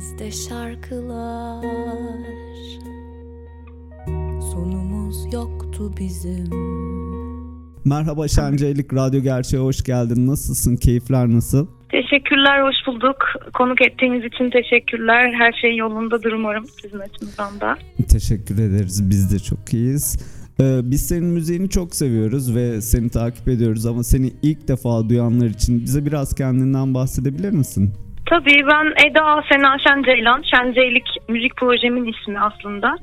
Dilimizde şarkılar Sonumuz yoktu bizim Merhaba Şenceylik Radyo Gerçeğe hoş geldin. Nasılsın? Keyifler nasıl? Teşekkürler, hoş bulduk. Konuk ettiğiniz için teşekkürler. Her şey yolundadır umarım sizin açınızdan da. Teşekkür ederiz. Biz de çok iyiyiz. Ee, biz senin müziğini çok seviyoruz ve seni takip ediyoruz ama seni ilk defa duyanlar için bize biraz kendinden bahsedebilir misin? Tabii ben Eda Sena Şenceylan. Şenceylik müzik projemin ismi aslında.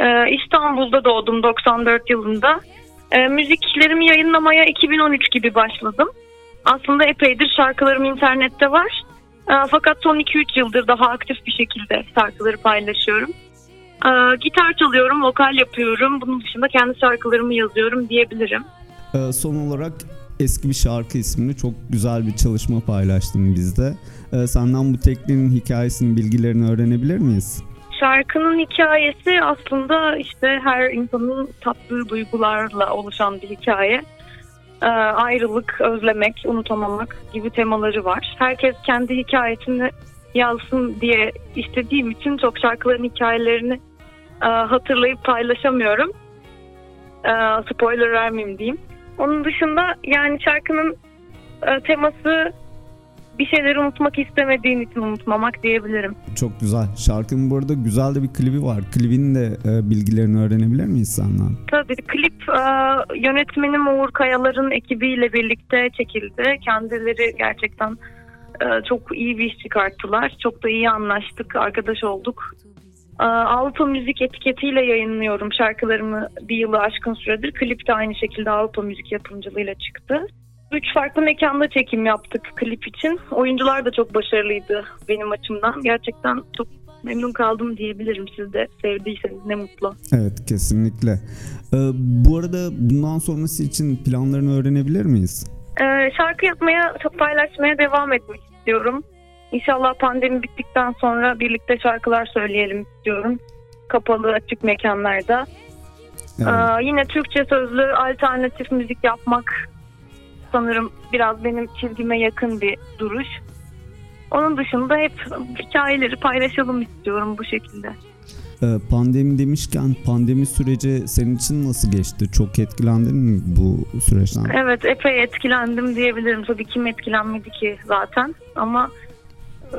Ee, İstanbul'da doğdum 94 yılında. Ee, müziklerimi yayınlamaya 2013 gibi başladım. Aslında epeydir şarkılarım internette var. Ee, fakat son 2-3 yıldır daha aktif bir şekilde şarkıları paylaşıyorum. Ee, gitar çalıyorum, vokal yapıyorum. Bunun dışında kendi şarkılarımı yazıyorum diyebilirim. Ee, son olarak eski bir şarkı ismini çok güzel bir çalışma paylaştın bizde. Ee, senden bu tekniğin hikayesini, bilgilerini öğrenebilir miyiz? Şarkının hikayesi aslında işte her insanın tattığı duygularla oluşan bir hikaye. Ee, ayrılık, özlemek, unutamamak gibi temaları var. Herkes kendi hikayesini yazsın diye istediğim için çok şarkıların hikayelerini e, hatırlayıp paylaşamıyorum. E, spoiler vermeyeyim diyeyim. Onun dışında yani şarkının e, teması bir şeyleri unutmak istemediğin için unutmamak diyebilirim. Çok güzel. Şarkının bu arada güzel de bir klibi var. Klibin de e, bilgilerini öğrenebilir miyiz senden? Tabii klip e, yönetmenim Uğur Kayalar'ın ekibiyle birlikte çekildi. Kendileri gerçekten e, çok iyi bir iş çıkarttılar. Çok da iyi anlaştık, arkadaş olduk. E, Avrupa Müzik etiketiyle yayınlıyorum şarkılarımı bir yılı aşkın süredir. Klip de aynı şekilde Avrupa Müzik yapımcılığıyla çıktı. Üç farklı mekanda çekim yaptık klip için. Oyuncular da çok başarılıydı benim açımdan. Gerçekten çok memnun kaldım diyebilirim. Siz de sevdiyseniz ne mutlu. Evet kesinlikle. Ee, bu arada bundan sonrası için planlarını öğrenebilir miyiz? Ee, şarkı yapmaya, çok paylaşmaya devam etmek istiyorum. İnşallah pandemi bittikten sonra birlikte şarkılar söyleyelim istiyorum. Kapalı açık mekanlarda. Evet. Ee, yine Türkçe sözlü alternatif müzik yapmak sanırım biraz benim çizgime yakın bir duruş. Onun dışında hep hikayeleri paylaşalım istiyorum bu şekilde. Ee, pandemi demişken pandemi süreci senin için nasıl geçti? Çok etkilendin mi bu süreçten? Evet epey etkilendim diyebilirim. Tabii kim etkilenmedi ki zaten ama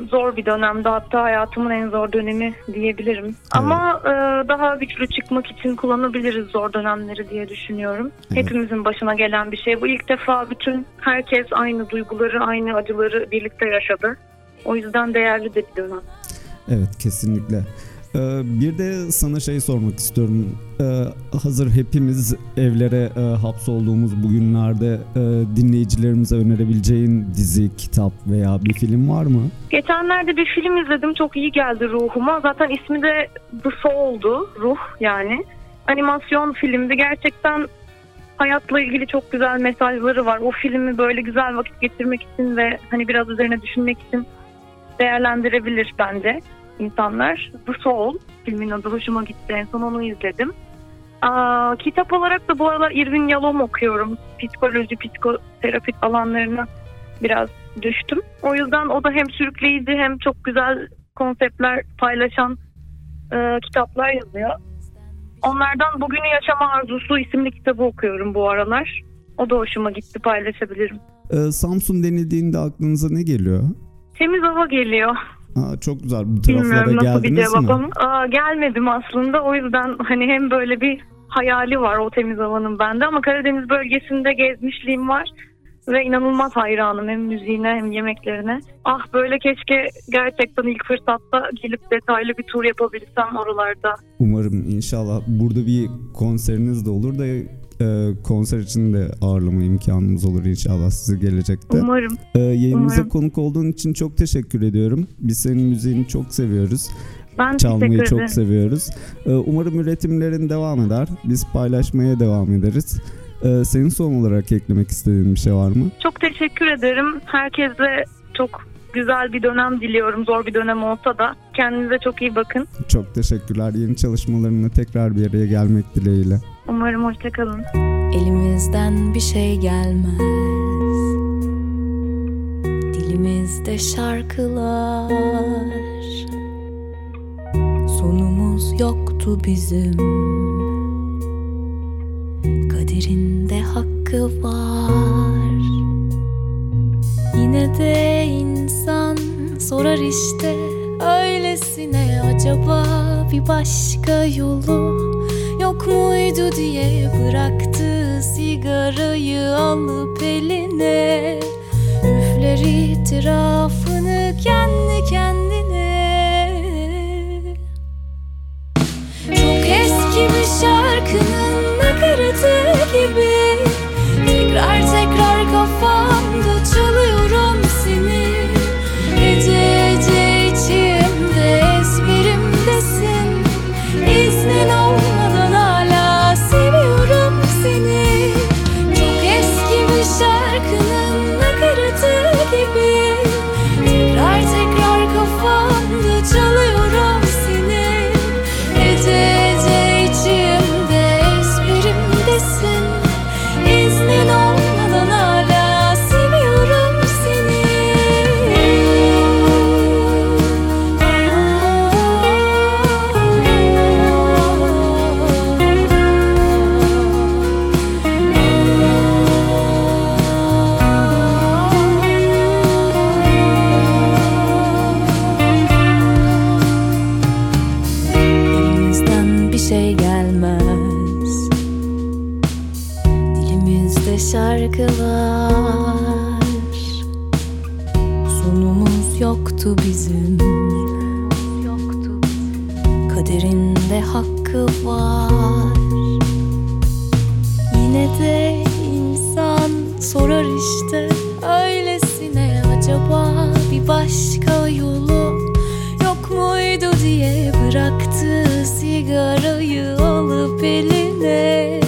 zor bir dönemde hatta hayatımın en zor dönemi diyebilirim. Ama e, daha güçlü çıkmak için kullanabiliriz zor dönemleri diye düşünüyorum. Evet. Hepimizin başına gelen bir şey. Bu ilk defa bütün herkes aynı duyguları, aynı acıları birlikte yaşadı. O yüzden değerli de bir dönem. Evet kesinlikle. Ee, bir de sana şey sormak istiyorum. Ee, hazır hepimiz evlere e, hapsolduğumuz bu günlerde e, dinleyicilerimize önerebileceğin dizi, kitap veya bir film var mı? Geçenlerde bir film izledim. Çok iyi geldi ruhuma. Zaten ismi de The Soul'du. Ruh yani. Animasyon filmdi. Gerçekten hayatla ilgili çok güzel mesajları var. O filmi böyle güzel vakit geçirmek için ve hani biraz üzerine düşünmek için değerlendirebilir bence insanlar. The Soul filmin adı hoşuma gitti. En son onu izledim. Aa, kitap olarak da bu aralar Irvin Yalom okuyorum. Psikoloji, psikoterapi alanlarına biraz düştüm. O yüzden o da hem sürükleyici hem çok güzel konseptler paylaşan e, kitaplar yazıyor. Onlardan Bugünü Yaşama Arzusu isimli kitabı okuyorum bu aralar. O da hoşuma gitti paylaşabilirim. Ee, Samsun denildiğinde aklınıza ne geliyor? Temiz hava geliyor. Aa, çok güzel. Bu taraflara Bilmiyorum nasıl bir geldiniz mi? ama. Aa, gelmedim aslında. O yüzden hani hem böyle bir hayali var o temiz havanın bende ama Karadeniz bölgesinde gezmişliğim var. Ve inanılmaz hayranım hem müziğine hem yemeklerine. Ah böyle keşke gerçekten ilk fırsatta gelip detaylı bir tur yapabilsem oralarda. Umarım inşallah burada bir konseriniz de olur da e, konser için de ağırlama imkanımız olur inşallah sizi gelecekte. Umarım. E, yayınımıza umarım. konuk olduğun için çok teşekkür ediyorum. Biz senin müziğini çok seviyoruz. Ben çalmayı çok seviyoruz. Ee, Umarım üretimlerin devam eder. Biz paylaşmaya devam ederiz. Ee, Senin son olarak eklemek istediğin bir şey var mı? Çok teşekkür ederim. Herkese çok güzel bir dönem diliyorum. Zor bir dönem olsa da. Kendinize çok iyi bakın. Çok teşekkürler. Yeni çalışmalarına tekrar bir araya gelmek dileğiyle. Umarım hoşçakalın. Elimizden bir şey gelmez Dilimizde şarkılar Sonumuz yoktu bizim Kaderinde hakkı var Yine de insan sorar işte Öylesine acaba bir başka yolu Yok muydu? diye bıraktı sigarayı alıp eline. Üfler itirafını kendi kendine Kaderinde hakkı var. Yine de insan sorar işte Öylesine acaba bir başka yolu Yok muydu? diye bıraktı sigarayı alıp eline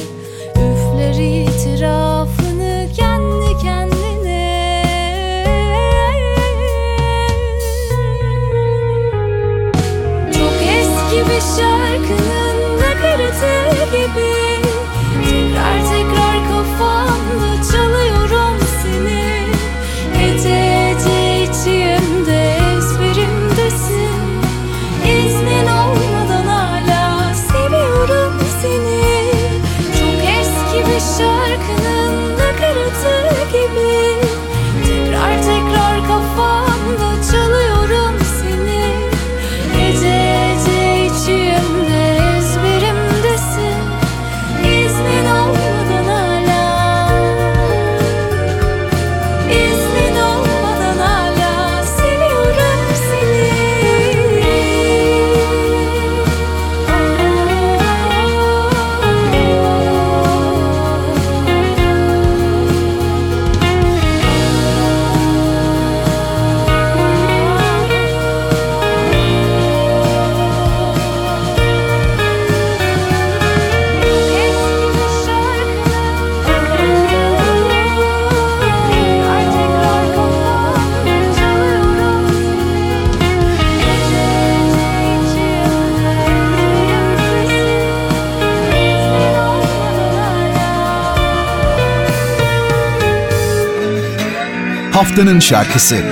Haftanın şarkısı.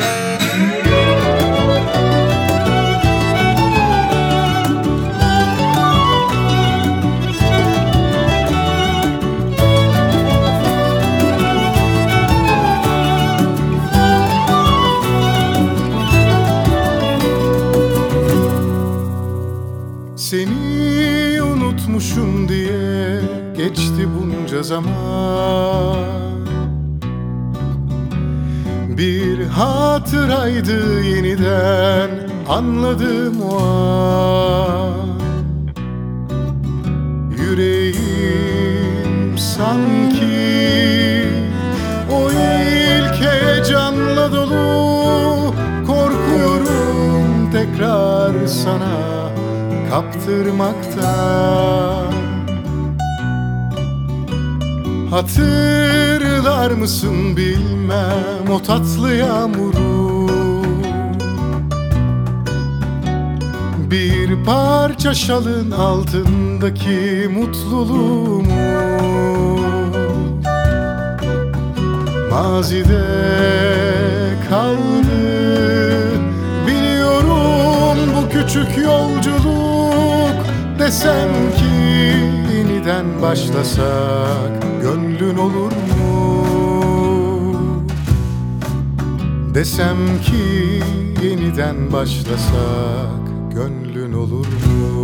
Hatıraydı yeniden anladım o an. Yüreğim sanki o ilk heyecanla dolu. Korkuyorum tekrar sana kaptırmakta Hatırlar mısın bilmem o tatlı yağmuru Bir parça şalın altındaki mutluluğumu Mazide kaldı Biliyorum bu küçük yolculuk Desem ki yeniden başlasak Gönlün olur mu? Desem ki yeniden başlasak Gönlün olur mu?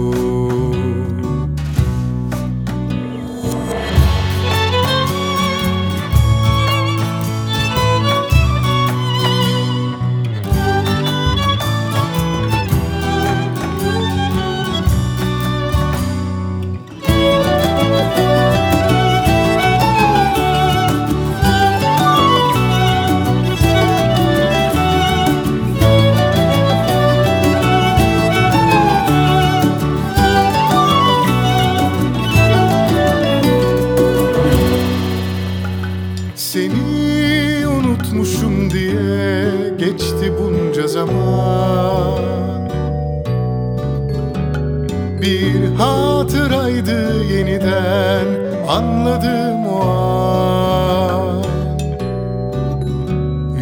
Anladım o an.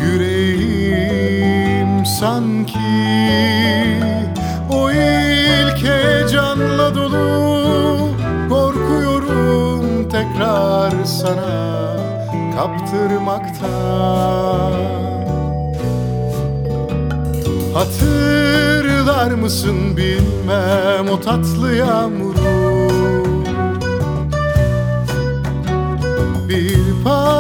Yüreğim sanki o ilk heyecanla dolu. Korkuyorum tekrar sana kaptırmaktan. Hatırlar mısın bilmem o tatlı yağmuru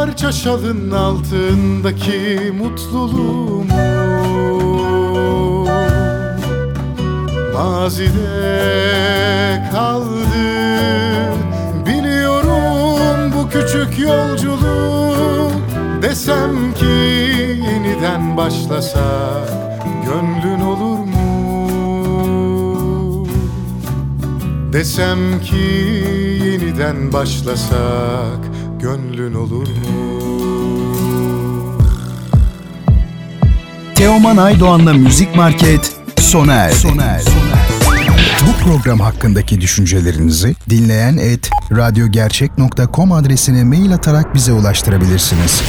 parça şalın altındaki mutluluğumu Mazide kaldı Biliyorum bu küçük yolculuk Desem ki yeniden başlasak Gönlün olur mu? Desem ki yeniden başlasak Gönlün olur mu? Teoman Aydoğan'la Müzik Market sona erdi. Bu program hakkındaki düşüncelerinizi dinleyen et radyogercek.com adresine mail atarak bize ulaştırabilirsiniz.